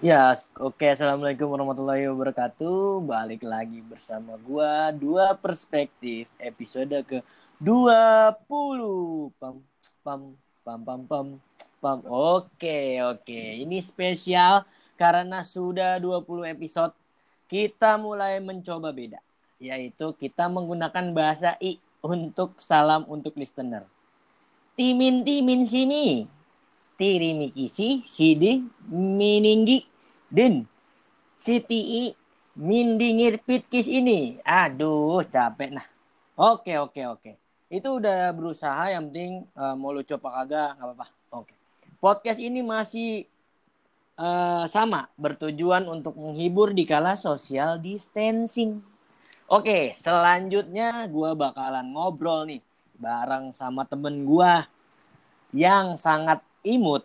Ya, oke. Assalamualaikum warahmatullahi wabarakatuh. Balik lagi bersama gua dua perspektif episode ke 20. Pam pam pam pam pam pam. Oke, oke. Ini spesial karena sudah 20 episode kita mulai mencoba beda, yaitu kita menggunakan bahasa I untuk salam untuk listener. Timin timin sini. Tiri mikisi sidi mininggi din siti mindingir pitkis ini. Aduh, capek nah. Oke, oke, oke. Itu udah berusaha yang penting uh, mau lu coba kagak nggak apa-apa. Oke. Podcast ini masih uh, sama bertujuan untuk menghibur di kala social distancing. Oke, selanjutnya gua bakalan ngobrol nih bareng sama temen gua yang sangat imut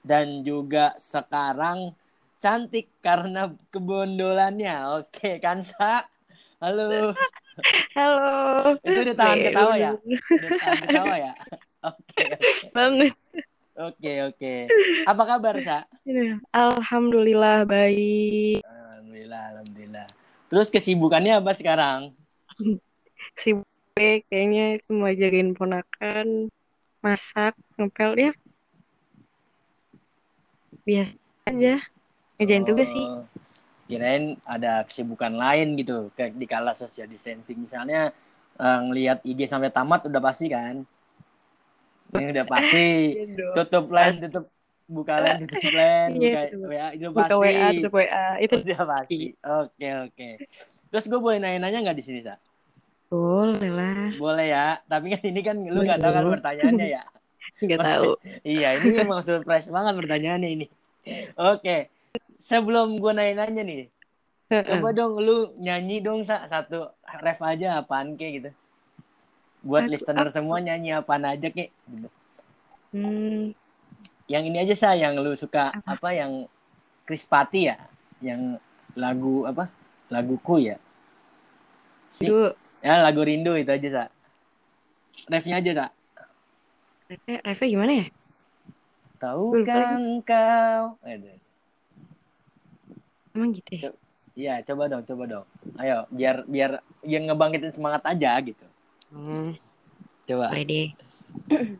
dan juga sekarang cantik karena kebondolannya. Oke, Kansa. Halo. Halo. Itu di tahan ketawa ya? Di tahan ketawa ya? Oke. Banget. Oke, oke. Apa kabar, Sa? Alhamdulillah baik. Alhamdulillah, alhamdulillah. Terus kesibukannya apa sekarang? Sibuk kayaknya semua jagain ponakan, masak, ngepel ya. Biasa aja. Ngejain tugas sih. Oh, Kirain ada kesibukan lain gitu kayak di kala social distancing misalnya uh, ngelihat IG sampai tamat udah pasti kan? Ini udah pasti. Iya tutup line, tutup buka line, tutup line, Iya, buka. WA itu Buka pasti. WA, tutup WA. Itu Udah pasti. Oke, oke. Terus gue boleh nanya-nanya nggak di sini, Sa? boleh lah. Boleh ya. Tapi kan ini kan lu nggak tahu kan pertanyaannya ya. Nggak tahu. Iya, ini emang surprise banget pertanyaannya ini. Oke. Sebelum gue nanya-nanya nih, coba dong lu nyanyi dong Sa, satu ref aja apaan kek gitu. Buat Aku- listener semua nyanyi apaan aja kek. Gitu. Hmm, Yang ini aja sa yang lu suka apa, yang Krispati ya, yang lagu apa? Laguku ya. Si, ya lagu rindu itu aja sa. Refnya aja sa. refnya, refnya gimana ya? Tahukah engkau? Aduh. Emang gitu ya? Iya, coba dong, coba dong. Ayo, biar biar yang ngebangkitin semangat aja gitu. Hmm. Coba. Boleh deh.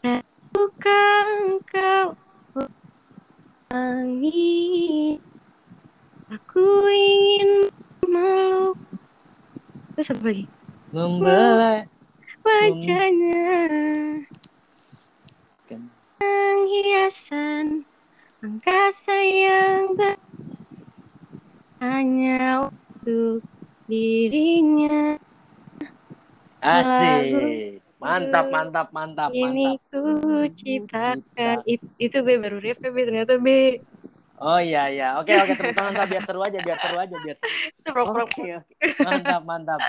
Tahukah engkau langit Aku ingin meluk Terus apa lagi? Membelai Wajahnya Kan. Yang hiasan Angkasa yang ber- Hanya untuk dirinya Asik. Mantap, mantap, mantap, Ini mantap. ku ciptakan It- Itu B baru ref B ternyata B Oh iya iya. Oke oke tepuk tangan biar seru aja, biar seru aja, biar seru. Oke oke. Mantap mantap.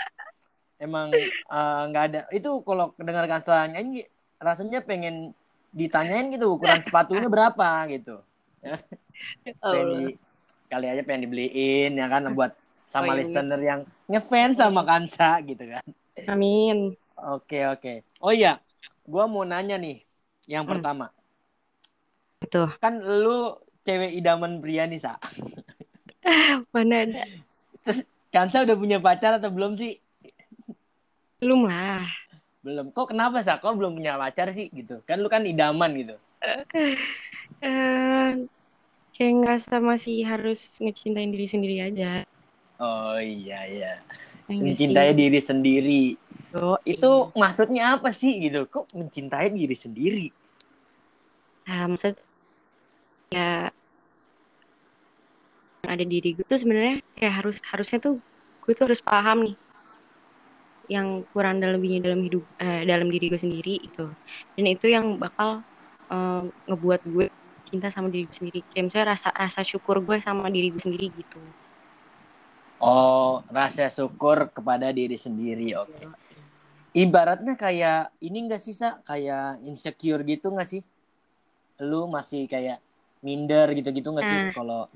Emang eh, nggak ada. Itu kalau mendengarkan suara nyanyi rasanya pengen ditanyain gitu ukuran sepatunya berapa gitu. Pengen di, kali aja pengen dibeliin ya kan buat sama Oh, iya, listener yang ngefans sama Kansa gitu kan. Amin Oke oke. Oh iya, gua mau nanya nih. Yang Hmm. pertama, Tuh kan lu cewek idaman pria nih sa. Mana ada Kansa udah punya pacar atau belum sih? Belum lah Belum. Kok kenapa sa? Kok belum punya pacar sih gitu? Kan lu kan idaman gitu. eh kayak ngerasa masih harus ngecintain diri sendiri aja. Oh iya iya. Ya nggak Mencintai sih? diri sendiri. Oh, Itu maksudnya apa sih gitu? Kok mencintai diri sendiri? ah, maksud ya yang ada di diri gue tuh sebenarnya kayak harus harusnya tuh gue tuh harus paham nih yang kurang dan lebihnya dalam hidup eh, dalam diri gue sendiri itu dan itu yang bakal eh, ngebuat gue cinta sama diri gue sendiri kayak misalnya rasa rasa syukur gue sama diri gue sendiri gitu Oh, rasa syukur kepada diri sendiri. Oke. Ibaratnya kayak ini enggak sih sa? Kayak insecure gitu enggak sih? Lu masih kayak minder gitu-gitu enggak sih Nah. kalau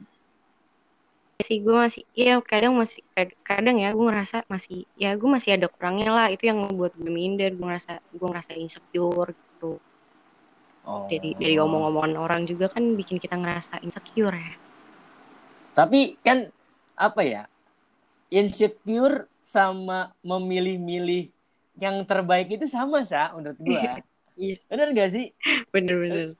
sih gue masih ya kadang masih kad- kadang ya gue ngerasa masih ya gue masih ada kurangnya lah itu yang membuat gue minder gue ngerasa gue ngerasa insecure gitu Oh. dari dari omong-omongan orang juga kan bikin kita ngerasa insecure ya Tapi kan apa ya? Insecure sama memilih-milih yang terbaik itu sama sa menurut gua. yes Bener gak sih? bener-bener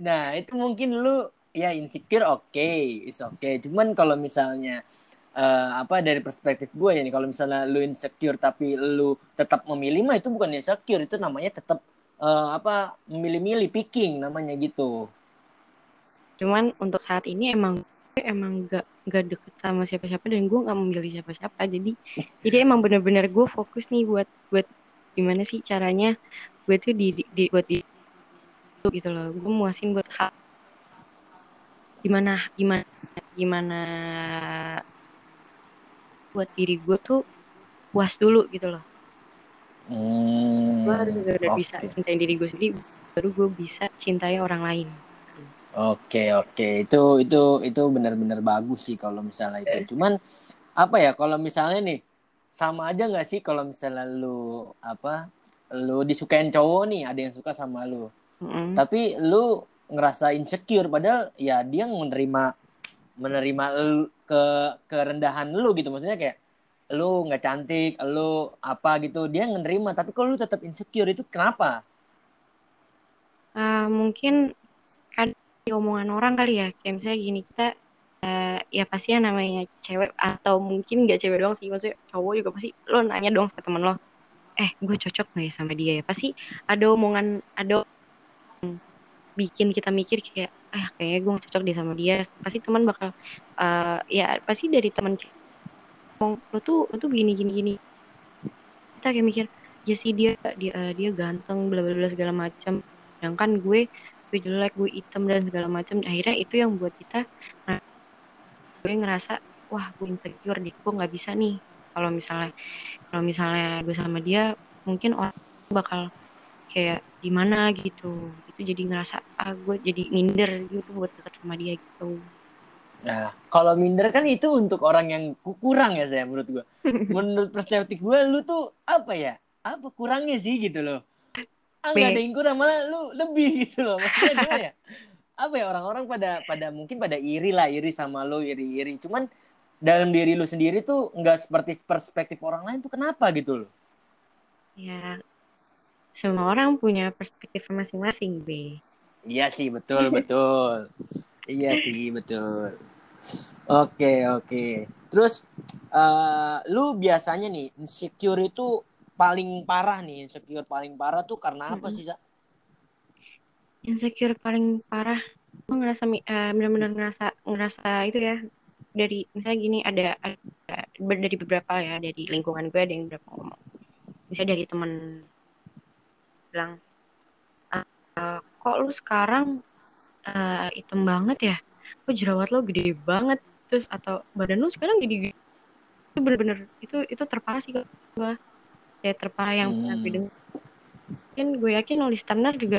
Nah, itu mungkin lu ya insecure oke, is oke. Cuman kalau misalnya eh, apa dari perspektif gue ya nih, kalau misalnya lu insecure tapi lu tetap memilih mah itu bukan insecure, itu namanya tetap eh, apa memilih-milih picking namanya gitu. cuman untuk saat ini emang emang gak gak deket sama siapa-siapa dan gue nggak memilih siapa-siapa jadi jadi emang bener-bener gue fokus nih buat buat gimana sih caranya gue tuh di, di, di- buat di gitu loh gue muasin buat hak gimana gimana gimana buat diri gue tuh puas dulu gitu loh Hmm, gue harus benar-benar bisa oke. cintain diri gue sendiri baru gue bisa cintai orang lain Oke oke itu itu itu benar-benar bagus sih kalau misalnya itu. Cuman apa ya kalau misalnya nih sama aja nggak sih kalau misalnya lu apa lu disukain cowok nih ada yang suka sama lu Mm-mm. tapi lu ngerasa insecure padahal ya dia menerima menerima ke kerendahan lu gitu. Maksudnya kayak lu nggak cantik lu apa gitu dia menerima tapi kalau lu tetap insecure itu kenapa? Ah, mungkin kan omongan orang kali ya. Kayak misalnya gini kita eh, ya pasti yang namanya cewek atau mungkin nggak cewek doang sih. Maksudnya cowok juga pasti lo nanya dong ke temen lo eh gue cocok nggak ya sama dia ya? Pasti ada omongan ada bikin kita mikir kayak ah kayaknya gue gak cocok deh sama dia. Pasti teman bakal eh, ya pasti dari teman ngomong lo tuh lo tuh begini gini gini. Kita kayak mikir ya sih dia dia eh, dia ganteng bla bla bla segala macam. Sedangkan gue gue jelek gue hitam dan segala macam. Akhirnya itu yang buat kita nah, gue ngerasa wah gue insecure deh gue nggak bisa nih. Kalau misalnya kalau misalnya gue sama dia mungkin orang bakal kayak gimana gitu itu jadi ngerasa ah gue jadi minder gitu buat deket sama dia gitu Nah, kalau minder kan itu untuk orang yang ku- kurang ya saya menurut gua. Menurut perspektif gua lu tuh apa ya? Apa kurangnya sih gitu loh. Ah, nggak ada yang kurang malah lu lebih gitu loh. Maksudnya gimana ya? Apa ya orang-orang pada pada mungkin pada iri lah, iri sama lu, iri-iri. Cuman dalam diri lu sendiri tuh nggak seperti perspektif orang lain tuh kenapa gitu loh. ya semua orang punya perspektif masing-masing be Iya sih, betul, betul. Iya sih, betul. Oke, oke. Terus eh lu biasanya nih insecure itu paling parah nih, insecure paling parah tuh karena apa Mm-mm. sih, Sa? insecure paling parah gue ngerasa mi- eh, benar-benar ngerasa ngerasa itu ya dari misalnya gini ada, ada dari beberapa ya dari lingkungan gue ada yang berapa ngomong misalnya dari teman bilang "Ah, eh, kok lu sekarang eh, hitam banget ya? Kok jerawat lo gede banget? Terus atau badan lu sekarang gede? Itu bener-bener itu itu terparah sih gue ya terparah yang pernah gue Hmm. dengar. Mungkin gue yakin listener juga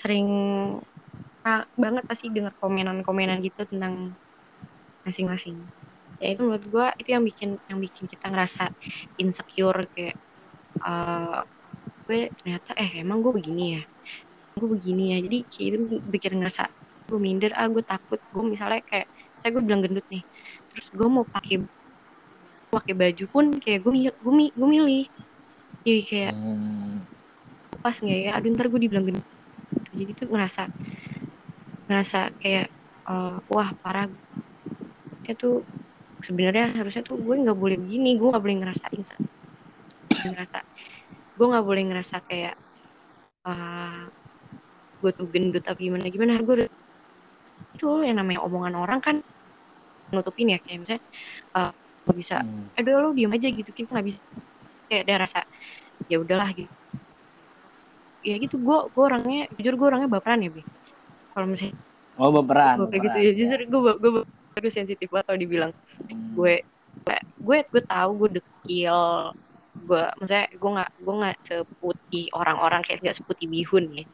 sering ah, banget pasti dengar komenan-komenan gitu tentang masing-masing. Ya itu menurut gue itu yang bikin yang bikin kita ngerasa insecure kayak eh, gue ternyata eh emang gue begini ya? Gue begini ya. Jadi kayak itu bikin ngerasa gue minder ah gue takut. Gue misalnya kayak saya gue bilang gendut nih terus gue mau pakai pakai baju pun kayak gue gue, gue milih. Jadi kayak Hmm. pas nggak ya? Aduh ntar gue dibilang gendut. Jadi tuh ngerasa ngerasa kayak eh, wah parah. Saya tuh sebenarnya harusnya tuh gue nggak boleh begini gue nggak boleh ngerasain se- ngerasa gue nggak boleh ngerasa kayak ah gue tuh gendut apa gimana gimana gue udah- itu yang namanya omongan orang kan nutupin ya kayak misalnya eh, nggak bisa Hmm. aduh lu diem aja gitu kita nggak bisa kayak ada rasa ya udahlah gitu ya gitu gue gue orangnya jujur gue orangnya baperan ya bi kalau misalnya Oh, baperan. gue gitu baperan, ya jujur gue gue gue sensitif banget kalau dibilang Hmm. gue gue gue tahu gue dekil gue maksudnya gue nggak gue nggak seputih orang-orang kayak nggak seputih bihun ya.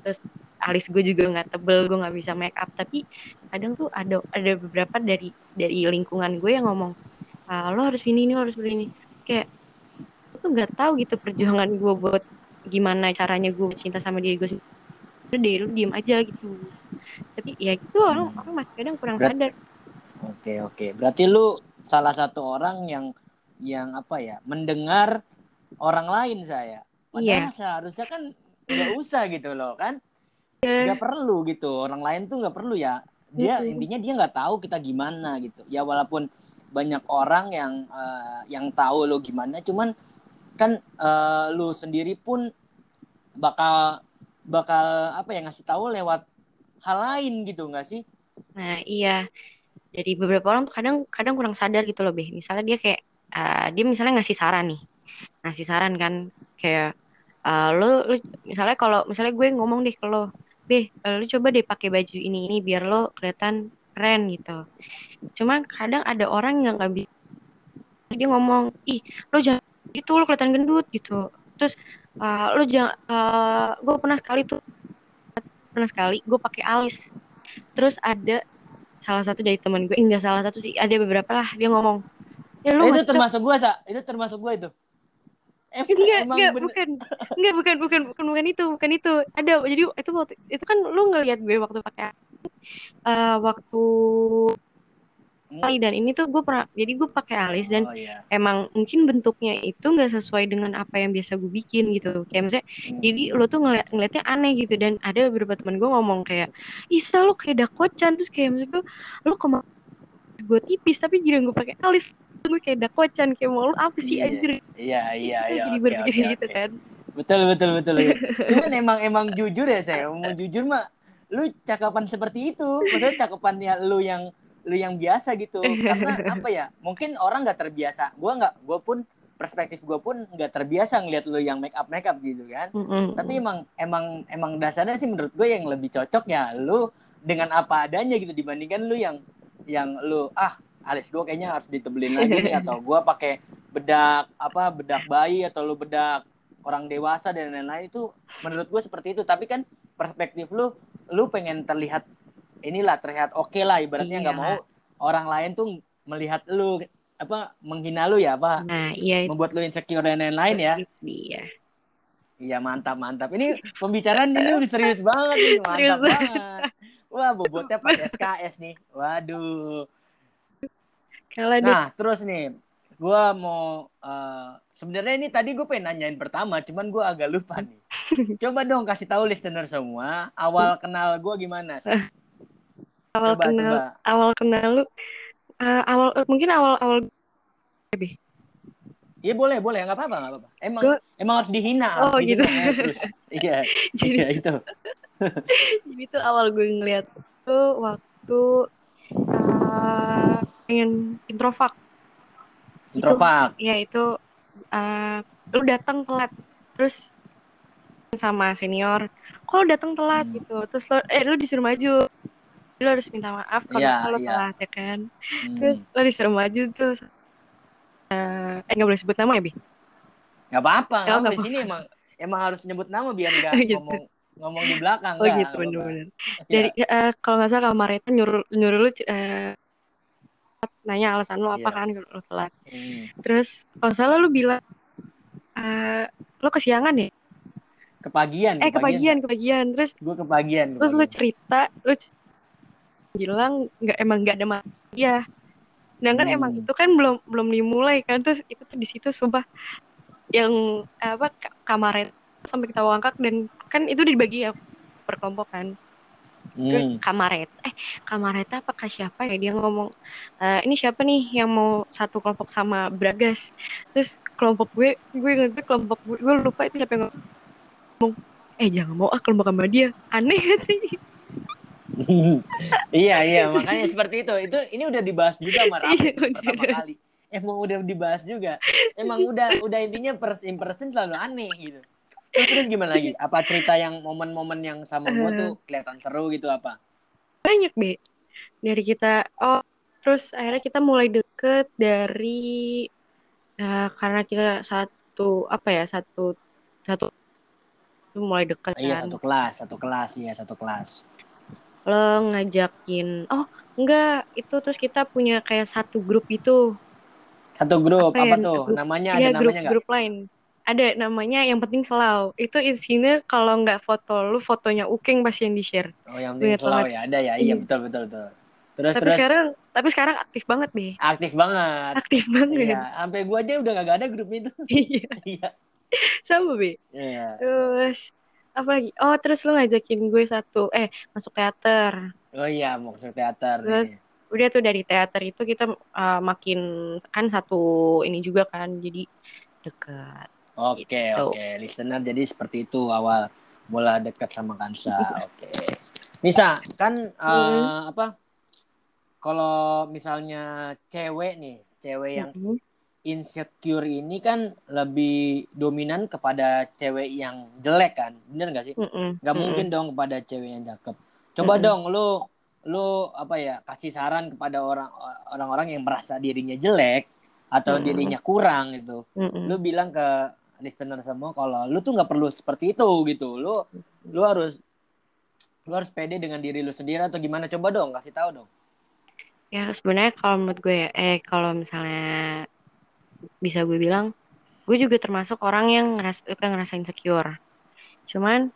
Terus alis gue juga nggak tebel gue nggak bisa make up. Tapi kadang tuh ada ada beberapa dari dari lingkungan gue yang ngomong "Ah, lo harus ini ini lo harus begini kayak gue tuh nggak tahu gitu perjuangan gue buat gimana caranya gue cinta sama diri gue sendiri. Udah deh lu diem aja gitu. Tapi ya itu orang Hmm. orang masih kadang kurang Berat- sadar. Oke oke. Berarti lu salah satu orang yang yang apa ya mendengar orang lain saya. Padahal Iya. seharusnya kan nggak usah gitu loh kan. Iya. Nggak perlu gitu. Orang lain tuh nggak perlu ya. Dia Mm-mm. intinya dia nggak tahu kita gimana gitu. Ya walaupun banyak orang yang eh, yang tahu lu gimana, cuman kan eh, lu sendiri pun bakal bakal apa ya ngasih tahu lewat hal lain gitu nggak sih? Nah, iya. Jadi beberapa orang tuh kadang kadang kurang sadar gitu loh, Beh. Misalnya dia kayak eh, dia misalnya ngasih saran nih. Ngasih saran kan kayak lu, lu misalnya kalau misalnya gue ngomong deh ke lo, Beh, eh, lu coba deh pakai baju ini ini biar lo kelihatan keren gitu. Cuma kadang ada orang yang nggak bisa dia ngomong, "Ih, lo jangan gitu, lo kelihatan gendut gitu." Terus eh, lo jangan eh, gue pernah sekali tuh pernah sekali gue pakai alis. Terus ada salah satu dari teman gue enggak salah satu sih ada beberapa lah dia ngomong ya lu Eh, itu termasuk gua sa. Itu termasuk gua itu. Em- enggak emang enggak bener- bukan. Enggak bukan bukan bukan bukan itu bukan itu. Ada jadi itu waktu itu kan lu ngelihat gue waktu pakai eh, waktu Hmm. kali dan ini tuh gue pernah jadi gue pakai alis dan oh iya. emang mungkin bentuknya itu nggak sesuai dengan apa yang biasa gue bikin gitu. Kayak misalnya Hmm. jadi lo tuh ngeliat ngeliatnya aneh gitu dan ada beberapa teman gue ngomong kayak Isa lo kayak dakocan. Terus kayak maksud gue lo kemarin gue tipis tapi gila gue pakai alis gue kayak dakocan kayak mau lo apa sih Iya. anjir? Iya iya iya jadi berpikir oke, gitu oke. kan. Betul betul betul cuman emang emang jujur ya saya mau jujur mah lu cakapan seperti itu. Maksudnya cakapannya lu yang lu yang biasa gitu. Karena apa ya mungkin orang nggak terbiasa. Gua nggak gua pun perspektif gua pun nggak terbiasa ngeliat lu yang make up make up gitu kan. Mm-mm. tapi emang emang emang dasarnya sih menurut gue yang lebih cocok ya lu dengan apa adanya gitu dibandingkan lu yang yang lu ah alis gue kayaknya harus ditebelin lagi nih atau gue pakai bedak apa bedak bayi atau lu bedak orang dewasa dan lain-lain itu menurut gue seperti itu tapi kan perspektif lu lu pengen terlihat inilah terlihat oke lah ibaratnya nggak Iya. mau orang lain tuh melihat lu apa menghina lu ya apa nah iya itu membuat lu insecure dan lain-lain ya dia Iya mantap mantap. Ini pembicaraan ini udah serius banget nih, mantap Serius banget. Wah bobotnya pakai SKS nih. Waduh. Nah terus nih, gua mau eh, sebenarnya ini tadi gue pengen nanyain pertama, cuman gua agak lupa nih. Coba dong kasih tahu listener semua awal kenal gua gimana. awal Coba kenal coba. awal kenal lu eh, awal mungkin awal awal Iya boleh boleh nggak apa-apa nggak apa-apa. Emang Gua- emang harus dihina. Oh, gitu. ya, terus. Iya jadi iya itu. jadi tuh awal gue ngeliat tuh waktu eh, pengen introvert Introvert. ya itu eh, lu datang telat terus sama senior kok lu datang telat Hmm. gitu terus lo eh lu disuruh maju lu harus minta maaf kalau Iya, kalau iya. telat ya kan Hmm. terus lo disuruh maju terus eh eh nggak boleh sebut nama ya bi Gak apa-apa, nggak apa-apa. nggak di sini emang emang harus nyebut nama biar nggak Oh, gitu. ngomong ngomong di belakang. oh nggak, gitu nggak bener-bener Iya. dari eh, kalau nggak salah Mareta nyuruh nyuruh lu eh, nanya alasan lu apa Iya. kan kalau lu telat Hmm. terus kalau salah lu bilang eh lo kesiangan ya Kepagian, eh kepagian kepagian terus Gue kepagian. terus lu kepagian. cerita lu c- bilang nggak emang nggak ada masalah ya sedangkan Hmm. emang itu kan belum belum dimulai kan terus itu tuh di situ sumpah yang apa ka- kamaret sampai kita ngangkak dan kan itu dibagi ya per kelompok kan terus Hmm. kamaret eh kamaret apakah siapa ya dia ngomong "Eh, ini siapa nih yang mau satu kelompok sama Bragas terus kelompok gue gue inget kelompok gue gue lupa itu siapa yang ngomong eh jangan mau ah kelompok sama dia aneh kan sih iya iya makanya seperti itu. Itu ini udah dibahas juga sama Raffi Iya, pertama kali. Emang udah dibahas juga. Emang udah udah intinya first impression selalu aneh gitu. Terus, gimana lagi? Apa cerita yang momen-momen yang sama gue tuh kelihatan seru gitu apa? banyak be dari kita oh terus akhirnya kita mulai deket dari eh, karena kita satu apa ya satu satu mulai deket Iya kan satu kelas, satu kelas iya satu kelas. lo ngajakin oh enggak itu terus kita punya kayak satu grup itu Satu grup Apa apa, ya, tuh? grup- namanya Iya ada grup namanya nggak? grup lain ada namanya yang penting selalu itu isinya kalau nggak foto lu fotonya Ukeng pasti yang di share Oh, yang penting banget. ya ada ya. Iya Iya. betul betul betul. Terus tapi terus sekarang tapi sekarang aktif banget deh aktif banget. aktif banget Iya, sampai gua aja udah gak ada grup itu. iya Iya. sama be Iya. terus apa lagi oh terus lu ngajakin gue satu eh masuk teater Oh iya, mau ke teater Terus, nih. udah tuh dari teater itu kita uh, makin kan satu ini juga kan jadi dekat Oke, Gitu. oke. Listener jadi seperti itu awal mula dekat sama Kansa. Oke. Nisa, kan eh, Hmm. apa? Kalau misalnya cewek nih, cewek yang Mm-mm. insecure ini kan lebih dominan kepada cewek yang jelek kan? Bener gak sih? Mm-mm. Gak Mm-mm. mungkin dong kepada cewek yang cakep. Coba Mm-mm. dong lu lu apa ya kasih saran kepada orang orang-orang yang merasa dirinya jelek atau Mm-mm. dirinya kurang gitu. Mm-mm. Lu bilang ke listener semua kalau lu tuh nggak perlu seperti itu gitu. Lu lu harus lu harus pede dengan diri lu sendiri atau gimana? Coba dong kasih tahu dong. Ya sebenarnya kalau menurut gue ya, eh kalau misalnya bisa gue bilang, gue juga termasuk orang yang ngeras suka ngerasa insecure. Cuman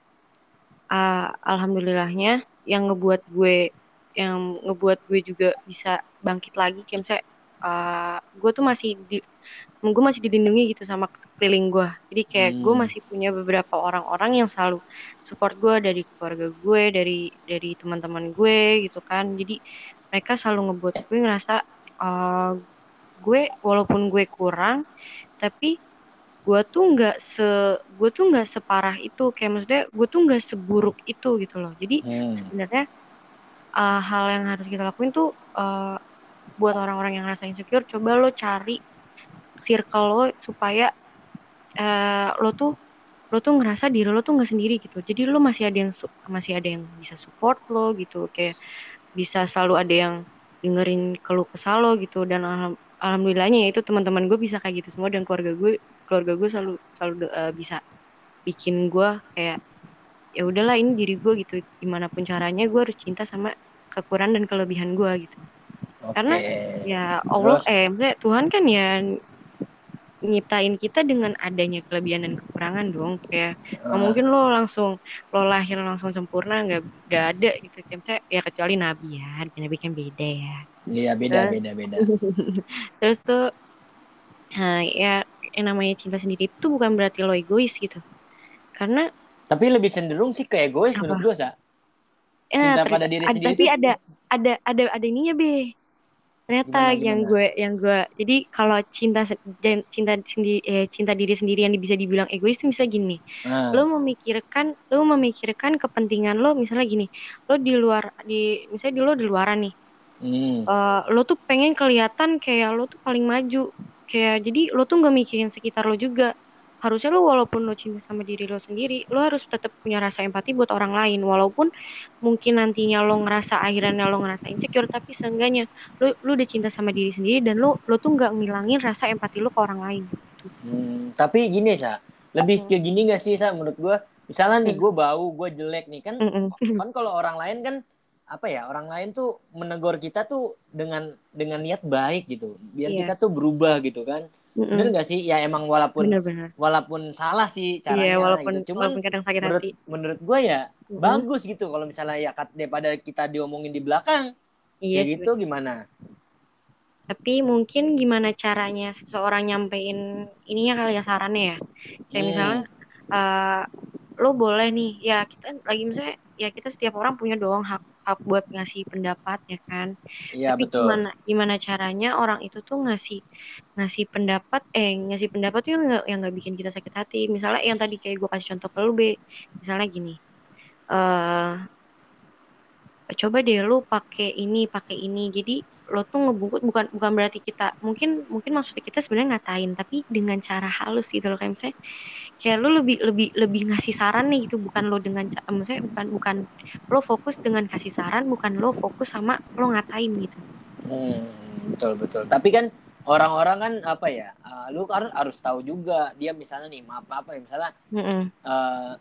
ah, alhamdulillahnya yang ngebuat gue yang ngebuat gue juga bisa bangkit lagi kayak misalnya ah, gue tuh masih di gue masih dilindungi gitu sama sekeliling gue. Jadi kayak gue Hmm. masih punya beberapa orang-orang yang selalu support gue dari keluarga gue, dari dari teman-teman gue gitu kan. Jadi mereka selalu ngebuat gue ngerasa eh, gue walaupun gue kurang tapi gue tuh nggak se gue tuh nggak separah itu kayak maksudnya gue tuh nggak seburuk itu gitu loh jadi Hmm. sebenarnya eh, hal yang harus kita lakuin tuh eh, buat orang-orang yang ngerasa insecure coba lo cari circle lo supaya eh, lo tuh lo tuh ngerasa diri lo tuh nggak sendiri gitu. Jadi lo masih ada yang masih ada yang bisa support lo gitu. Kayak bisa selalu ada yang dengerin keluh kesah lo gitu. Dan alham- alhamdulillahnya ya itu teman-teman gue bisa kayak gitu semua. Dan keluarga gue keluarga gue selalu selalu eh, bisa bikin gue kayak ya udahlah ini diri gue gitu. Gimana pun caranya gue harus cinta sama kekurangan dan kelebihan gue gitu. Oke. karena ya Allah Terus? eh Tuhan kan ya nyiptain kita dengan adanya kelebihan dan kekurangan dong kayak Ah, mungkin lo langsung lo lahir langsung sempurna nggak nggak ada gitu misalnya, ya kecuali nabi ya nabi kan beda ya Iya beda Terus- beda beda. terus tuh nah, ya yang namanya cinta sendiri itu bukan berarti lo egois gitu karena Tapi lebih cenderung sih ke egois Apa? menurut gue sa. ya, Cinta ter- pada diri ada- sendiri tapi tuh- ada ada ada ada ininya be ternyata Gimana, yang gimana? gue yang gue jadi kalau cinta cinta sendiri eh, cinta diri sendiri yang bisa dibilang egois itu bisa gini Ah, lo memikirkan lo memikirkan kepentingan lo misalnya gini lo di luar di misalnya di lo di luaran nih hmm. eh, lo tuh pengen kelihatan kayak lo tuh paling maju kayak jadi lo tuh nggak mikirin sekitar lo juga harusnya lo walaupun lo cinta sama diri lo sendiri lo harus tetap punya rasa empati buat orang lain walaupun mungkin nantinya lo ngerasa akhirnya lo ngerasa insecure tapi seenggaknya lo lo udah cinta sama diri sendiri dan lo lo tuh nggak ngilangin rasa empati lo ke orang lain Hmm, tapi gini sa, lebih ke gini gak sih sa menurut gue? Misalnya nih Hmm. gue bau, gue jelek nih kan, kan kalau orang lain kan apa ya orang lain tuh menegur kita tuh dengan dengan niat baik gitu, biar Iya. kita tuh berubah gitu kan? Mm-mm. Bener gak sih? Ya emang walaupun bener-bener walaupun salah sih caranya, iya walaupun gitu. cuman walaupun kadang sakit menurut hati menurut gue ya Mm-mm. bagus gitu kalau misalnya ya kat- daripada kita diomongin di belakang, iya kayak sih, gitu gimana? tapi mungkin gimana caranya seseorang nyampein ininya kali ya sarannya ya kayak Hmm. misalnya eh, lo boleh nih ya kita lagi misalnya ya kita setiap orang punya dong hak hak buat ngasih pendapat ya kan? Iya tapi betul. gimana gimana caranya orang itu tuh ngasih ngasih pendapat eh ngasih pendapat tuh yang nggak yang nggak bikin kita sakit hati. Misalnya yang tadi kayak gue kasih contoh ke lu be misalnya gini eh coba deh lu pakai ini pakai ini. Jadi lo tuh ngebungkus bukan bukan berarti kita mungkin mungkin maksudnya kita sebenarnya ngatain tapi dengan cara halus gitu loh. Kayak misalnya kayak lo lebih lebih lebih ngasih saran nih gitu bukan lo dengan maksudnya bukan bukan lo fokus dengan kasih saran bukan lo fokus sama lo ngatain gitu Hmm, betul betul. Tapi kan orang-orang kan apa ya? uh, lu harus harus tahu juga dia misalnya nih maaf apa ya misalnya Mm-mm, uh,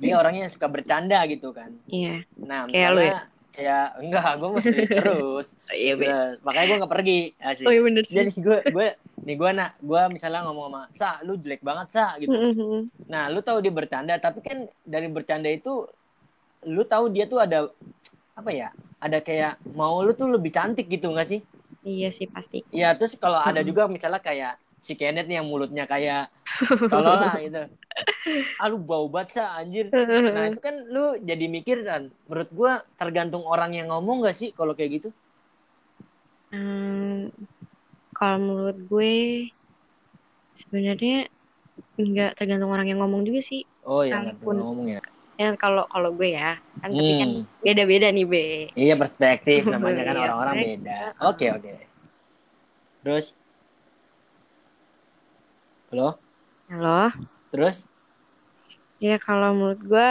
dia orangnya suka bercanda gitu kan. iya Nah Kayak lu misalnya kayak enggak gue masih terus. iya. Uh, makanya gue nggak pergi asik. oh iya bener sih Jadi gue gue nih gue nak gue misalnya ngomong sama sa lu jelek banget sa gitu Mm-mm. nah lu tahu dia bercanda tapi kan dari bercanda itu lu tahu dia tuh ada apa ya ada kayak mau lu tuh lebih cantik gitu nggak sih Iya sih pasti. Iya terus kalau ada Mm-mm. juga misalnya kayak si Kenneth nih yang mulutnya kayak tolol lah gitu ah lu bau banget sa anjir nah itu kan lu jadi mikir kan menurut gua tergantung orang yang ngomong gak sih kalau kayak gitu Hmm, kalau menurut gue sebenarnya nggak tergantung orang yang ngomong juga sih. oh iya nggak ngomong ya Ya kalau kalau gue ya kan tapi kan Hmm. beda-beda nih be. iya perspektif namanya kan Iya, orang-orang correct. beda oke oke terus halo Halo. terus Ya kalau menurut gue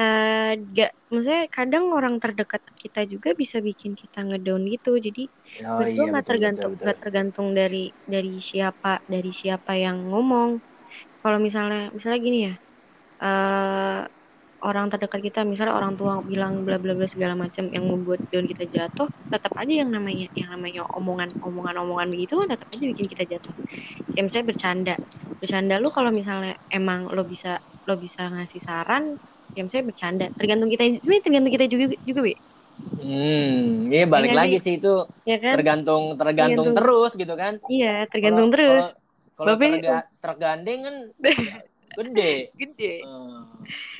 eh gak maksudnya kadang orang terdekat kita juga bisa bikin kita ngedown gitu. Jadi oh menurut iya gue nggak tergantung betul, nggak tergantung dari dari siapa dari siapa yang ngomong. Kalau misalnya misalnya gini ya. eh orang terdekat kita misalnya orang tua bilang bla bla bla segala macam yang membuat down kita jatuh tetap aja yang namanya yang namanya omongan omongan omongan begitu tetap aja bikin kita jatuh kayak misalnya bercanda bercanda lu kalau misalnya emang lo bisa lo bisa ngasih saran kayak misalnya bercanda tergantung kita sebenarnya tergantung kita juga juga be hmm iya balik Iya lagi sih. sih itu ya kan? tergantung tergantung Tergantung. terus gitu kan. Iya tergantung Kalau- terus. kalau terga- tergandeng kan gede. Gede. Hmm.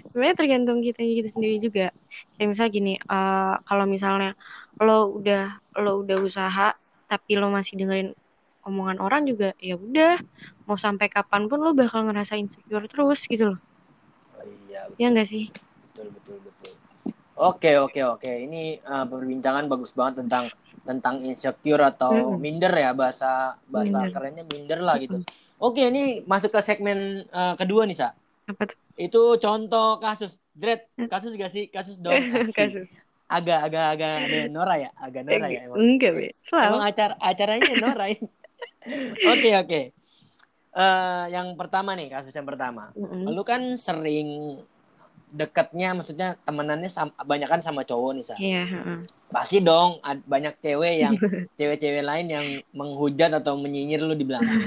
sebenarnya tergantung kita kita sendiri juga. Kayak misalnya gini eh, kalau misalnya lo udah lo udah usaha tapi lo masih dengerin omongan orang juga ya udah. Mau sampai kapan pun lo bakal ngerasa insecure terus gitu loh. Oh, iya ya enggak sih? Betul betul betul oke oke oke. Ini uh, perbincangan bagus banget tentang tentang insecure atau Mm-mm. minder ya bahasa bahasa Minder. kerennya minder lah gitu. Oke ini masuk ke segmen uh, kedua nih sa. Apa tuh? Itu contoh kasus. Dred kasus gak sih? Kasus dong kasus. Agak agak agak ada Nora ya? Agak Nora ya emang? enggak be. Emang selalu acara acaranya Nora ini. Oke oke. Eh, yang pertama nih kasus yang pertama. Mm-mm. lu kan sering deketnya maksudnya temenannya sama, banyak kan sama cowok nih sa. Iya heeh. pasti dong ad- banyak cewek yang cewek-cewek lain yang menghujat atau menyinyir lu di belakang.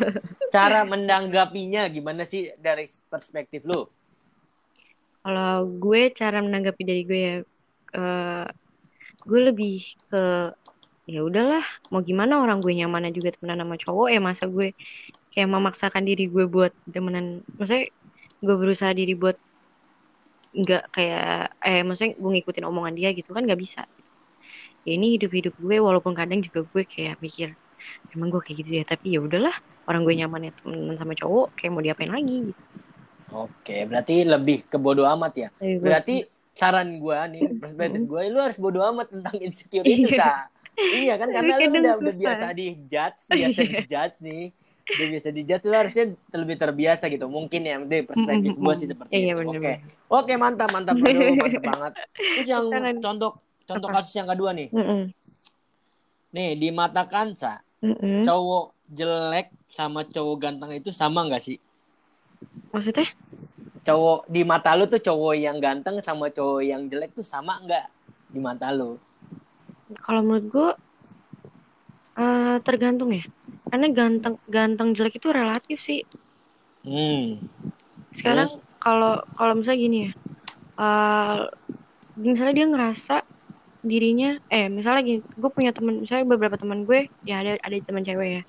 Cara menanggapinya gimana sih dari perspektif lu? Kalau gue cara menanggapi dari gue ya eh, gue lebih ke ya udahlah mau gimana orang gue nyamannya juga temenan sama cowok ya masa gue kayak memaksakan diri gue buat temenan maksudnya gue berusaha diri buat nggak kayak eh maksudnya gue ngikutin omongan dia gitu kan nggak bisa. Ya ini hidup hidup gue walaupun kadang juga gue kayak mikir emang gue kayak gitu ya? Tapi ya udahlah orang gue nyamannya temenan sama cowok kayak mau diapain lagi gitu. oke berarti lebih ke bodo amat ya? Gue- berarti saran gua nih perspektif gua lu harus bodo amat tentang insecure itu sa. Iya. Kan karena lu udah, udah biasa di judge biasa di judge nih udah biasa di judge lu harusnya lebih terbiasa gitu. Mungkin ya dari perspektif gua sih seperti Iya, itu. oke. oke mantap mantap Aduh, mantap banget. Terus yang contoh contoh Apa? kasus yang kedua nih. Mm-mm. nih di mata Mm-mm. cowok jelek sama cowok ganteng itu sama nggak sih? Maksudnya? cowok di mata lu tuh cowok yang ganteng sama cowok yang jelek tuh sama nggak di mata lu? Kalau menurut gue eh, tergantung ya. Karena ganteng ganteng jelek itu relatif sih. hmm Sekarang kalau kalau misalnya gini ya. eh, misalnya dia ngerasa dirinya eh misalnya gini, gue punya temen misalnya beberapa teman gue ya ada ada teman cewek ya.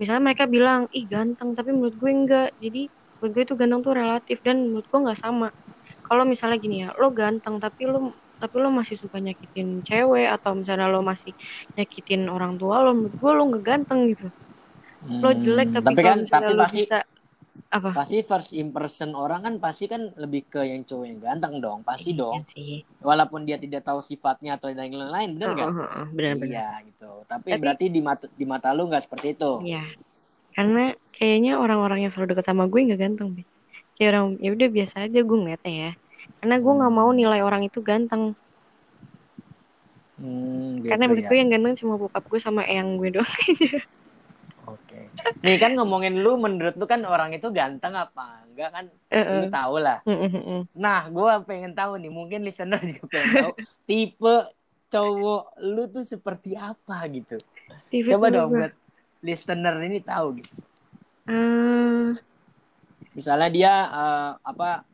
Misalnya mereka bilang, "Ih, ganteng," tapi menurut gue enggak. Jadi menurut gue itu ganteng tuh relatif dan menurut gue nggak sama. Kalau misalnya gini ya, lo ganteng tapi lo tapi lo masih suka nyakitin cewek atau misalnya lo masih nyakitin orang tua lo menurut gue lo nggak ganteng gitu lo jelek tapi, Hmm, tapi kan tapi lo pasti bisa apa pasti first impression orang kan pasti kan lebih ke yang cowok yang ganteng dong pasti Iya dong sih walaupun dia tidak tahu sifatnya atau yang lain-lain benar nggak iya gitu tapi, Tapi- berarti di mata di mata lu nggak seperti itu Iya. Karena kayaknya orang-orang yang selalu dekat sama gue nggak ganteng, Be. Kayak orang ya udah biasa aja gue ngeliatnya ya. Karena gue nggak mau nilai orang itu ganteng. Hmm, gitu Karena menurut ya. yang ganteng cuma bokap gue sama eyang gue doang. Oke. Nih kan ngomongin lu menurut lu kan orang itu ganteng apa enggak kan Heeh. lu tahu lah. Heeh. Nah, gua pengen tahu nih, mungkin listener juga pengen tahu tipe cowok lu tuh seperti apa gitu. Tipe Coba dong gue. buat listener ini tahu gitu. Eh, Misalnya dia eh, apa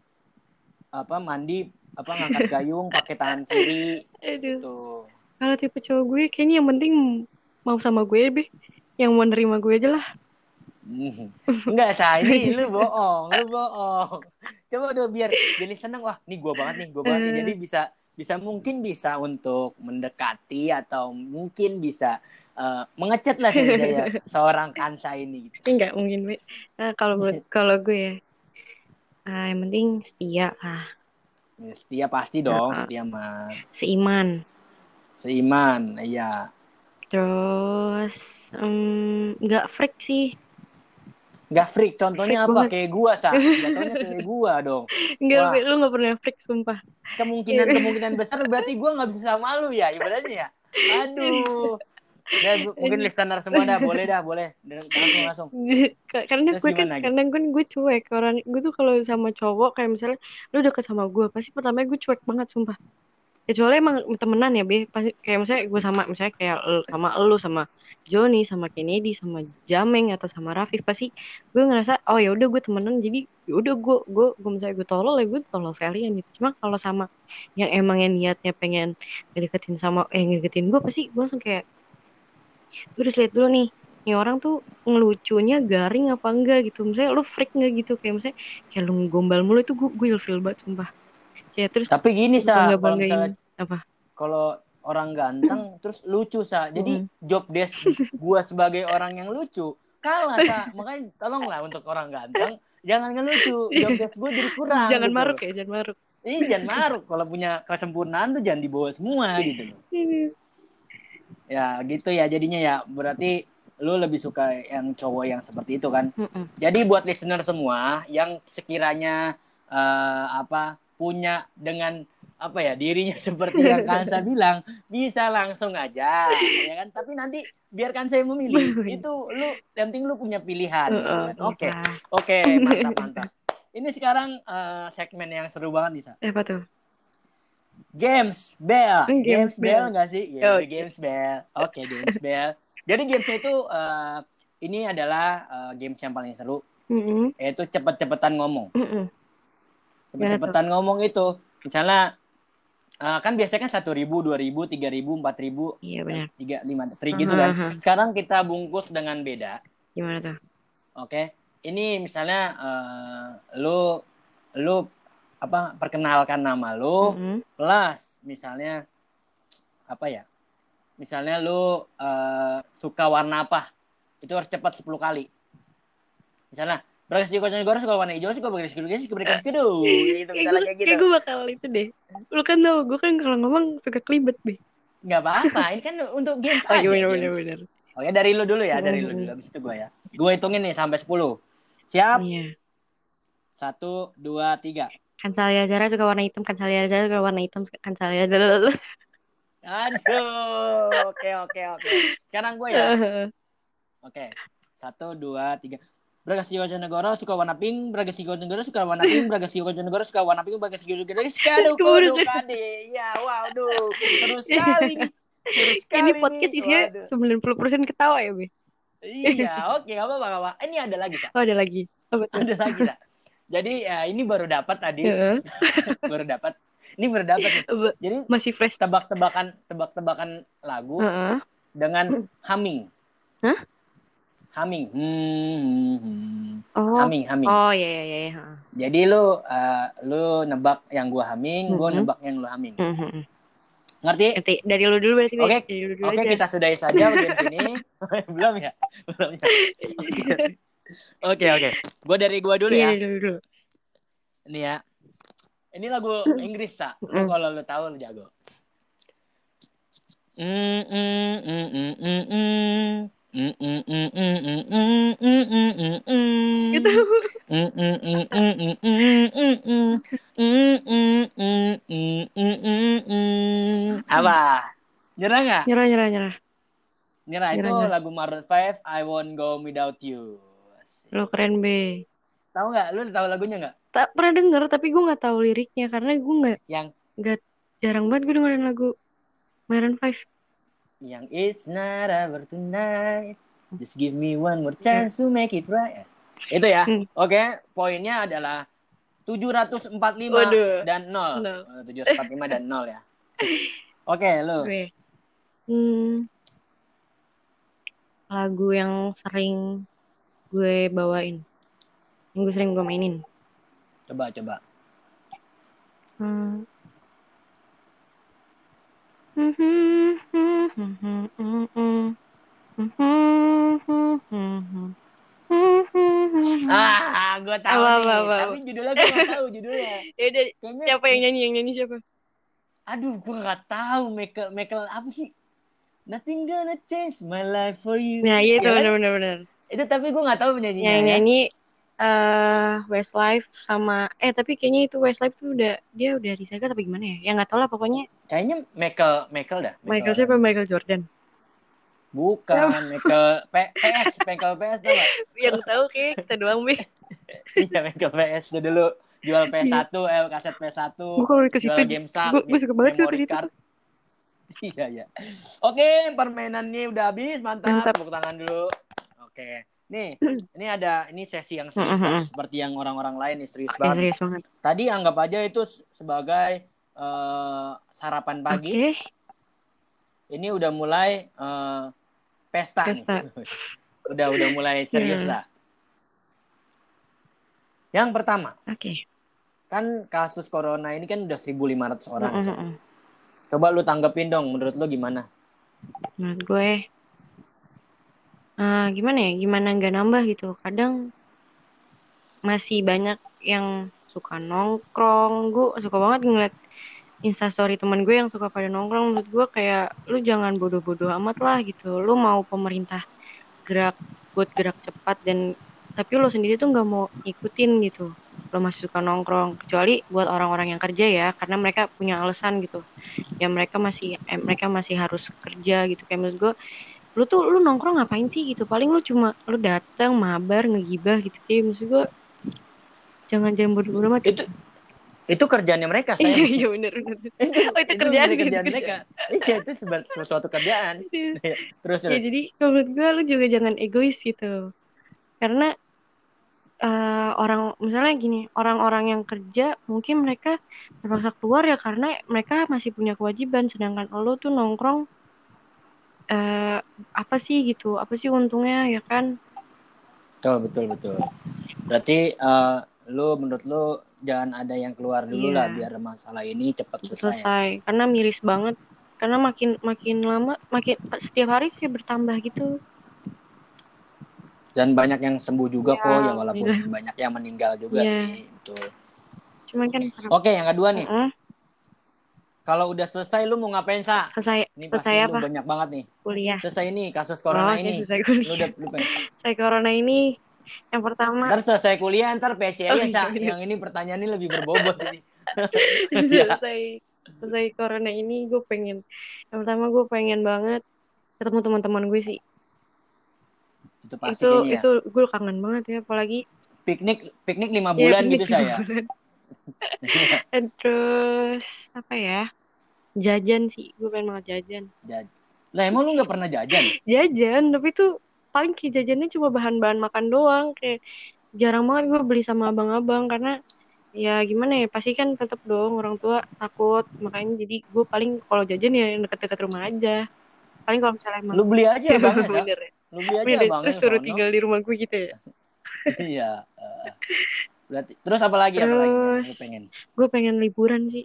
apa mandi apa ngangkat gayung pakai tangan kiri aduh. gitu. Kalau tipe cowok gue kayaknya yang penting mau sama gue be. Yang mau nerima gue aja lah. Hmm. Enggak. Ini lu bohong, lu bohong. Coba udah biar jadi seneng. Wah, nih gua banget nih, gua banget nih. Jadi bisa bisa mungkin bisa untuk mendekati atau mungkin bisa eh, mengecat lah sebenarnya seorang Kansa ini gitu. Tapi nggak mungkin. Nah, kalau gue kalau gue ya, ah, yang penting setia lah, Ya, Setia pasti dong, Ya. setia mah. seiman. Seiman, iya. Terus nggak freak sih. Nggak freak, contohnya Freak apa? banget. Kayak gua, Sa. Contohnya kayak gua dong. Enggak, Wah. lu nggak pernah freak sumpah. Kemungkinan-kemungkinan besar berarti gua nggak bisa sama lu ya, ibaratnya ya. Aduh. Ya, mungkin listener semua dah, boleh dah, boleh. Langsung, langsung. karena Terus gue kan gitu? karena gue gue cuek orang gue tuh kalau sama cowok kayak misalnya lu deket sama gue pasti pertama gue cuek banget sumpah kecuali emang temenan ya be. Pasti kayak misalnya gue sama misalnya kayak sama elu sama Joni sama Kennedy sama Jameng atau sama Rafif pasti gue ngerasa oh ya udah gue temenan. Jadi ya udah gue gue gue misalnya gue tolol ya gue tolol sekalian gitu. Cuma kalau sama yang emang yang niatnya pengen ngedeketin sama eh ngedeketin gue pasti gue langsung kayak gue harus lihat dulu nih nih orang tuh ngelucunya garing apa enggak gitu. Misalnya lu freak enggak gitu? Kayak misalnya kayak lu gombal mulu itu gue gue ilfil banget sumpah kayak terus Tapi gini, Sa. apa? kalau orang ganteng terus lucu sa. Jadi job desk gua sebagai orang yang lucu kalah sa. Makanya tolonglah untuk orang ganteng jangan ngelucu. Job desk gua jadi kurang jangan gitu. maruk ya jangan maruk. Ih, jangan maruk. Kalau punya kesempurnaan tuh jangan dibawa semua gitu loh. Ya gitu ya jadinya ya. Berarti lu lebih suka yang cowok yang seperti itu kan? Mm-mm. jadi buat listener semua yang sekiranya eh, apa punya dengan apa ya dirinya seperti yang Kansa bilang bisa langsung aja ya kan tapi nanti biarkan saya memilih itu lu yang penting lu punya pilihan Heeh, kan. oke iya. oke mantap mantap ini sekarang eh, segmen yang seru banget nih Sa. apa tuh Games Bell. Hmm, Games, Games Bell Bell. nggak sih? Ya, Oh, Games Bell. Oke, Games Bell. Jadi gamesnya itu eh, ini adalah eh, games yang paling seru, Mm-mm. yaitu cepet-cepetan ngomong. Mm-mm. Cepet-cepetan ngomong itu, misalnya eh, kan biasanya kan satu ribu, dua ribu, tiga ribu, empat ribu, iya tiga, lima, trik gitu kan. Aha. Sekarang kita bungkus dengan beda. gimana tuh Oke, ini misalnya eh, lu lu apa perkenalkan nama lu. Mm-mm. plus misalnya apa ya misalnya lu eh, suka warna apa itu harus cepat 10 kali misalnya Bragas di kocok negara suka warna hijau suka Bragas di kocok suka Bragas kudu gitu. kayak misalnya gue kayak kayak gitu. gue bakal itu deh. Lu kan tau gue kan kalau ngomong suka kelibet be nggak apa-apa ini kan untuk games oh aja iya benar games. benar benar oke dari lu dulu ya dari lu dulu habis itu gue ya. Gue hitungin nih sampai 10 siap? Iya. Satu dua tiga. Kan Salia Zara suka warna hitam kan Salia Zara suka warna hitam. Kan Salia aduh oke oke oke. Sekarang gue ya. Oke. Satu, dua, tiga. Bragas di Negoro suka warna pink, Bragas di Negoro suka warna pink, Bragas di Negoro suka warna pink, Bragas di Negoro suka aduh, kudu kade. Ya, wow, duh. Seru sekali nih. Seru sekali ini nih. podcast isinya Waduh. 90% ketawa ya be Iya, oke, enggak apa-apa, nggak apa. Ini ada lagi, Sa. oh ada lagi apa tuh Ada lagi, Sa. Jadi, ya, ini baru dapat tadi, Heeh. baru dapat. Ini baru dapat nih. Jadi, masih fresh tebak-tebakan tebak-tebakan lagu Heeh. dengan humming. Hah? Humming. Hmm, hmm, hmm. oh Humming, humming. oh iya iya iya heeh. Jadi lu uh, lu nebak yang gua humming, gua Mhm. nebak yang lu humming. Mhm. Ngerti? Nanti dari lu dulu berarti Be. Oke. dulu Oke, aja kita sudahi saja game sini. Belum ya? Belum ya. Oke. Oke. Gua dari gua dulu ya. Iya, dari lu dulu Ini ya. Ini lagu Inggris, tak? Mm. kalau lu tahu lu jago. Mm, mm, mm, mm, mm, mm. Gitu. Apa? Nyerah nggak? Nyerah, nyerah, nyerah. Nyerah itu nyerah. lagu Maroon 5, I Won't Go Without You. Lo keren be. Tahu nggak? Lo tahu lagunya nggak? Tak pernah denger, tapi gue nggak tahu liriknya karena gue nggak. Yang? Nggak jarang banget gue dengerin lagu Maroon 5 yang It's Not Over Tonight. Just give me one more chance to make it right. Itu ya. Hmm. Oke, poinnya adalah 745 Waduh. dan 0. Nol. Eh, 745 dan 0 ya. Oke, lu. Gue. Hmm. Lagu yang sering gue bawain. Yang gue sering gue mainin. Coba coba. Hmm. Ah, gue tahu Apa, nih. apa, apa, Tapi judulnya gue gak tahu judulnya. Ya udah, Kayaknya siapa yang nyanyi? Yang nyanyi siapa? Aduh, gue gak tahu Michael Michael apa sih? Nothing gonna change my life for you. Nah, iya itu Ya kan? benar-benar benar. Itu tapi gue gak tahu penyanyinya. Yang ya. Eh Westlife sama eh tapi kayaknya itu Westlife tuh udah dia udah recycle tapi gimana ya? Ya nggak tahu lah pokoknya Kayaknya Michael Michael dah. Michael siapa Michael Jordan. Bukan Michael P PS Michael PS tau gak? Yang tahu kayak kita doang, Be. Iya Michael PS tuh dulu jual PS1 eh kaset PS1 Gue kalau ke situ gue suka banget tuh ke memory situ. card iya iya oke permainannya udah habis mantap, Mantap. tepuk tangan dulu oke nih ini ada ini sesi yang serius Mm-mm. seperti yang orang-orang lain nih serius banget serius banget. tadi anggap aja itu sebagai eh, sarapan pagi Oke. ini udah mulai eh, pesta, Pesta. nih. udah udah mulai serius Hmm. lah yang pertama Oke. kan kasus corona ini kan udah 1.500 orang. Mm-mm. Coba lu tanggepin dong, menurut lu gimana? Menurut gue eh, gimana ya? Gimana nggak nambah gitu. Kadang masih banyak yang suka nongkrong. Gue suka banget ngeliat instastory teman gue yang suka pada nongkrong. Menurut gue kayak lu jangan bodoh-bodoh amat lah gitu. Lu mau pemerintah gerak buat gerak cepat dan tapi lo sendiri tuh nggak mau ikutin gitu. Lo masih suka nongkrong. Kecuali buat orang-orang yang kerja ya, karena mereka punya alasan gitu. Ya mereka masih eh, mereka masih harus kerja gitu. Kayak menurut gue lu tuh lu nongkrong ngapain sih gitu paling lu cuma lu datang mabar ngegibah gitu kayak maksud gue jangan jangan bodoh-bodoh amat Itu itu kerjaannya mereka, iya saya. iya bener bener itu, Oh, itu kerjaan, itu kerjaan kerjaan. mereka. Iya, itu seba- suatu kerjaan. Terus ya terus. jadi kalau menurut gue lu juga jangan egois gitu karena eh, orang misalnya gini orang-orang yang kerja mungkin mereka terpaksa keluar ya karena mereka masih punya kewajiban sedangkan lo tuh nongkrong eh apa sih gitu apa sih untungnya ya kan Betul, betul, betul. Berarti eh, lu menurut lu jangan ada yang keluar dulu Iya. lah biar masalah ini cepat selesai. selesai karena miris banget karena makin makin lama makin setiap hari kayak bertambah gitu Dan banyak yang sembuh juga Iya, kok, ya walaupun iya. banyak yang meninggal juga Iya. sih. Betul. cuman kan Oke, yang kedua nih. Heeh, Kalau udah selesai lu mau ngapain, Sa? selesai Ini selesai lu apa banyak banget nih. kuliah Selesai nih kasus oh corona saya ini. selesai Lu kuliah udah lu pengen- saya corona ini yang pertama Ntar selesai kuliah ntar PC Oh, iya, Sa. iya. Yang ini pertanyaan ini lebih berbobot ini. Iya. selesai selesai corona ini gue pengen yang pertama gue pengen banget ketemu teman-teman gue sih Itu pasti itu kayaknya. ya. itu gue kangen banget ya apalagi Piknik piknik lima ya, bulan piknik gitu saya. bulan. Terus apa ya jajan sih gue pengen banget jajan Jadi. Lah emang lu nggak pernah jajan? jajan tapi tuh paling kayak jajannya cuma bahan-bahan makan doang kayak jarang banget gue beli sama abang-abang karena ya gimana ya pasti kan tetap dong orang tua takut makanya jadi gue paling kalau jajan ya yang deket-deket rumah aja paling kalau misalnya emang Lu beli aja bang, bener ya Lu beli aja bang. terus suruh tinggal di rumah gue gitu ya Iya. Eh. Berarti terus apa lagi? Apa lagi? yang Terus- Lu pengen gue pengen liburan sih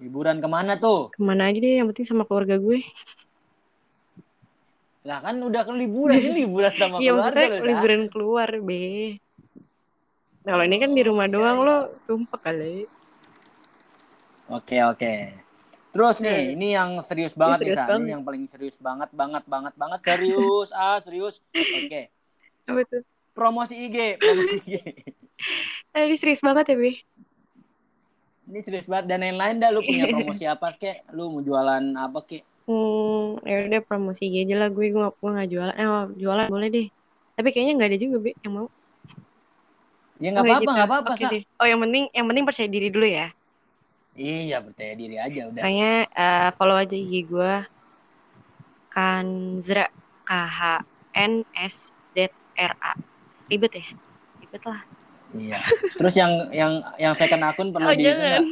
liburan ke mana tuh? ke mana aja deh yang penting sama keluarga gue Lah kan udah ke liburan, ini liburan sama iya keluarga Sa. liburan keluar be Nah, kalau ini kan di rumah Oh, iya, doang iya. lo tumpah kali Oke oke. Terus nih, ini yang serius banget nih, serius Sa. banget. Ini yang paling serius banget, banget, banget, banget. Serius, ah serius. Oke. apa tuh Promosi IG, promosi IG. eh, ini serius banget ya be Ini serius banget. Dan lain-lain dah, lu punya promosi apa kek? Lu mau jualan apa kek? Hmm, ya udah promosi IG aja lah gue gue gak, gue gak jualan. Eh, oh, jualan boleh deh. Tapi kayaknya nggak ada juga be yang mau. Ya nggak apa-apa, gitu. nggak apa-apa, Sa. deh. Oh yang penting yang penting percaya diri dulu ya. Iya, percaya diri aja udah. Makanya eh, follow aja IG gue. Kanzra, K H N S Z R A. Ribet ya? Ribet lah. Iya. Terus yang yang yang second akun perlu Oh, di itu jangan. nggak?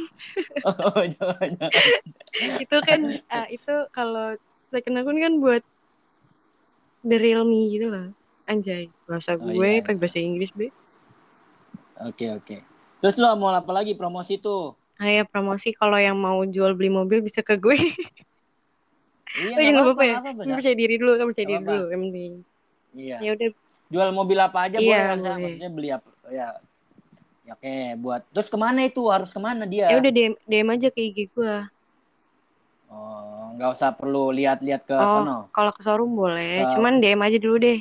Oh, jangan, jangan. itu kan eh, itu kalau second akun kan buat the real me gitu loh. Anjay, bahasa Oh, gue iya. pakai bahasa Inggris, Be. Oke, oke. Terus lo mau apa lagi promosi tuh? Ayo promosi kalau yang mau jual beli mobil bisa ke gue. Iya, oh iya nggak apa-apa ya. Sa. percaya diri dulu, kamu percaya Nggak diri dulu. Yang penting. Iya. Ya udah, Jual mobil apa aja Iya, boleh kan. Maksudnya beli apa? Ya. Ya, oke, buat. Terus ke mana itu? Harus ke mana dia? ya udah DM, DM aja ke IG gue. Oh, nggak usah perlu lihat-lihat ke Oh, sono. kalau ke showroom boleh, Ke- cuman DM aja dulu deh.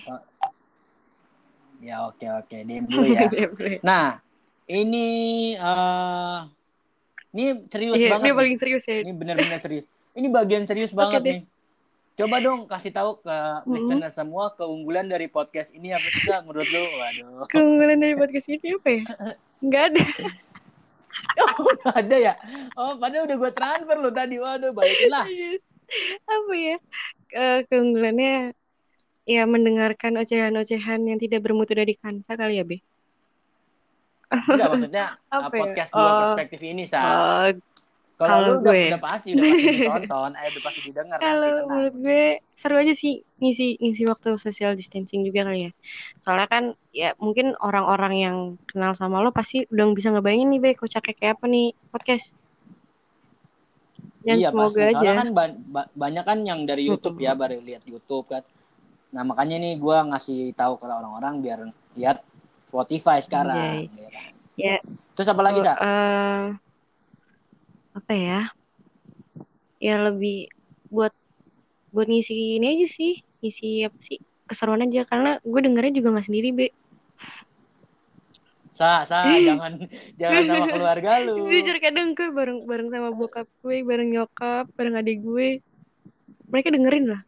Ya, oke, oke. DM dulu ya. DM dulu. Nah, ini eh ini serius Iya, banget. dia nih. paling serius ya. Ini benar-benar serius. Ini bagian serius banget deh. nih. Coba dong kasih tahu ke Mm-mm. listener semua keunggulan dari podcast ini apa sih Kak, menurut lu? Waduh. Keunggulan dari podcast ini apa ya? Nggak ada. Oh, nggak ada ya? Oh, padahal udah gue transfer lu tadi. Waduh, balikin lah. apa ya? Eh, keunggulannya ya mendengarkan ocehan-ocehan yang tidak bermutu dari Kansa kali ya, Be. Enggak maksudnya Apa ya? podcast dua Oh. perspektif ini, Sa. Oh, Kalau lu udah, gue. udah pasti udah pasti ditonton, eh udah pasti didengar Kalau menurut gue seru aja sih ngisi ngisi waktu social distancing juga kali ya. Soalnya kan ya mungkin orang-orang yang kenal sama lo pasti udah bisa ngebayangin nih be kocaknya kayak apa nih podcast. Dan iya semoga pasti. aja. Soalnya kan ba- ba- banyak kan yang dari YouTube ya, baru lihat YouTube kan. Nah makanya nih gue ngasih tahu ke orang-orang biar lihat Spotify sekarang. ya kan. Ya. Terus apa lagi, Sa? Eh, apa ya? Ya lebih buat buat ngisi ini aja sih, ngisi apa sih? Keseruan aja karena gue dengernya juga nggak sendiri be. Sa, sa, jangan jangan sama keluarga lu. Jujur kadang gue bareng bareng sama bokap gue, bareng nyokap, bareng adik gue. Mereka dengerin lah.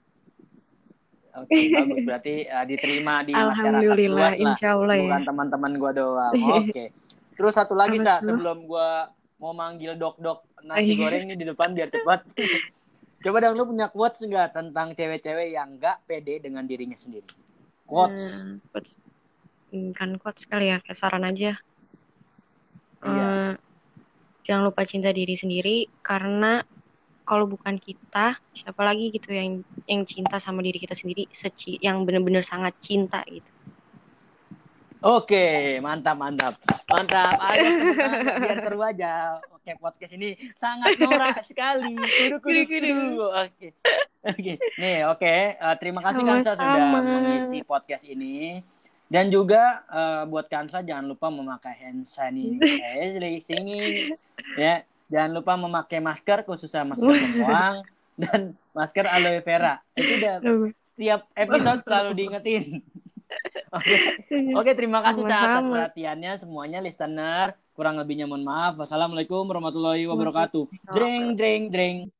Oke, bagus berarti uh, diterima di masyarakat luas lah. insya Allah ya. Bukan teman-teman gua doang. Oke. Terus satu lagi, Sa, sebelum gua mau manggil dok-dok nasi Iya. goreng nih di depan biar cepat. Coba dong lu punya quotes enggak tentang cewek-cewek yang enggak pede dengan dirinya sendiri? Quotes. Hmm, quotes. Hmm, kan quotes sekali ya, kayak saran aja. Iya. Eh, jangan lupa cinta diri sendiri karena kalau bukan kita, siapa lagi gitu yang yang cinta sama diri kita sendiri, seci, yang benar-benar sangat cinta gitu. Oke, mantap, mantap. Mantap. Ayo biar seru aja. Oke, podcast ini sangat norak sekali. Kudu, kudu, Kudu. Oke. Oke. Nih, oke. Eh, terima kasih Kansa sudah mengisi podcast ini. Dan juga eh, buat Kansa jangan lupa memakai hand sanitizer, singing. Ya, jangan lupa memakai masker khususnya masker pembuang dan masker aloe vera. Itu udah setiap episode selalu diingetin. Oke. Oke, terima kasih atas perhatiannya semuanya listener. Kurang lebihnya mohon maaf. Wassalamualaikum warahmatullahi wabarakatuh. Dreng, dreng, dreng.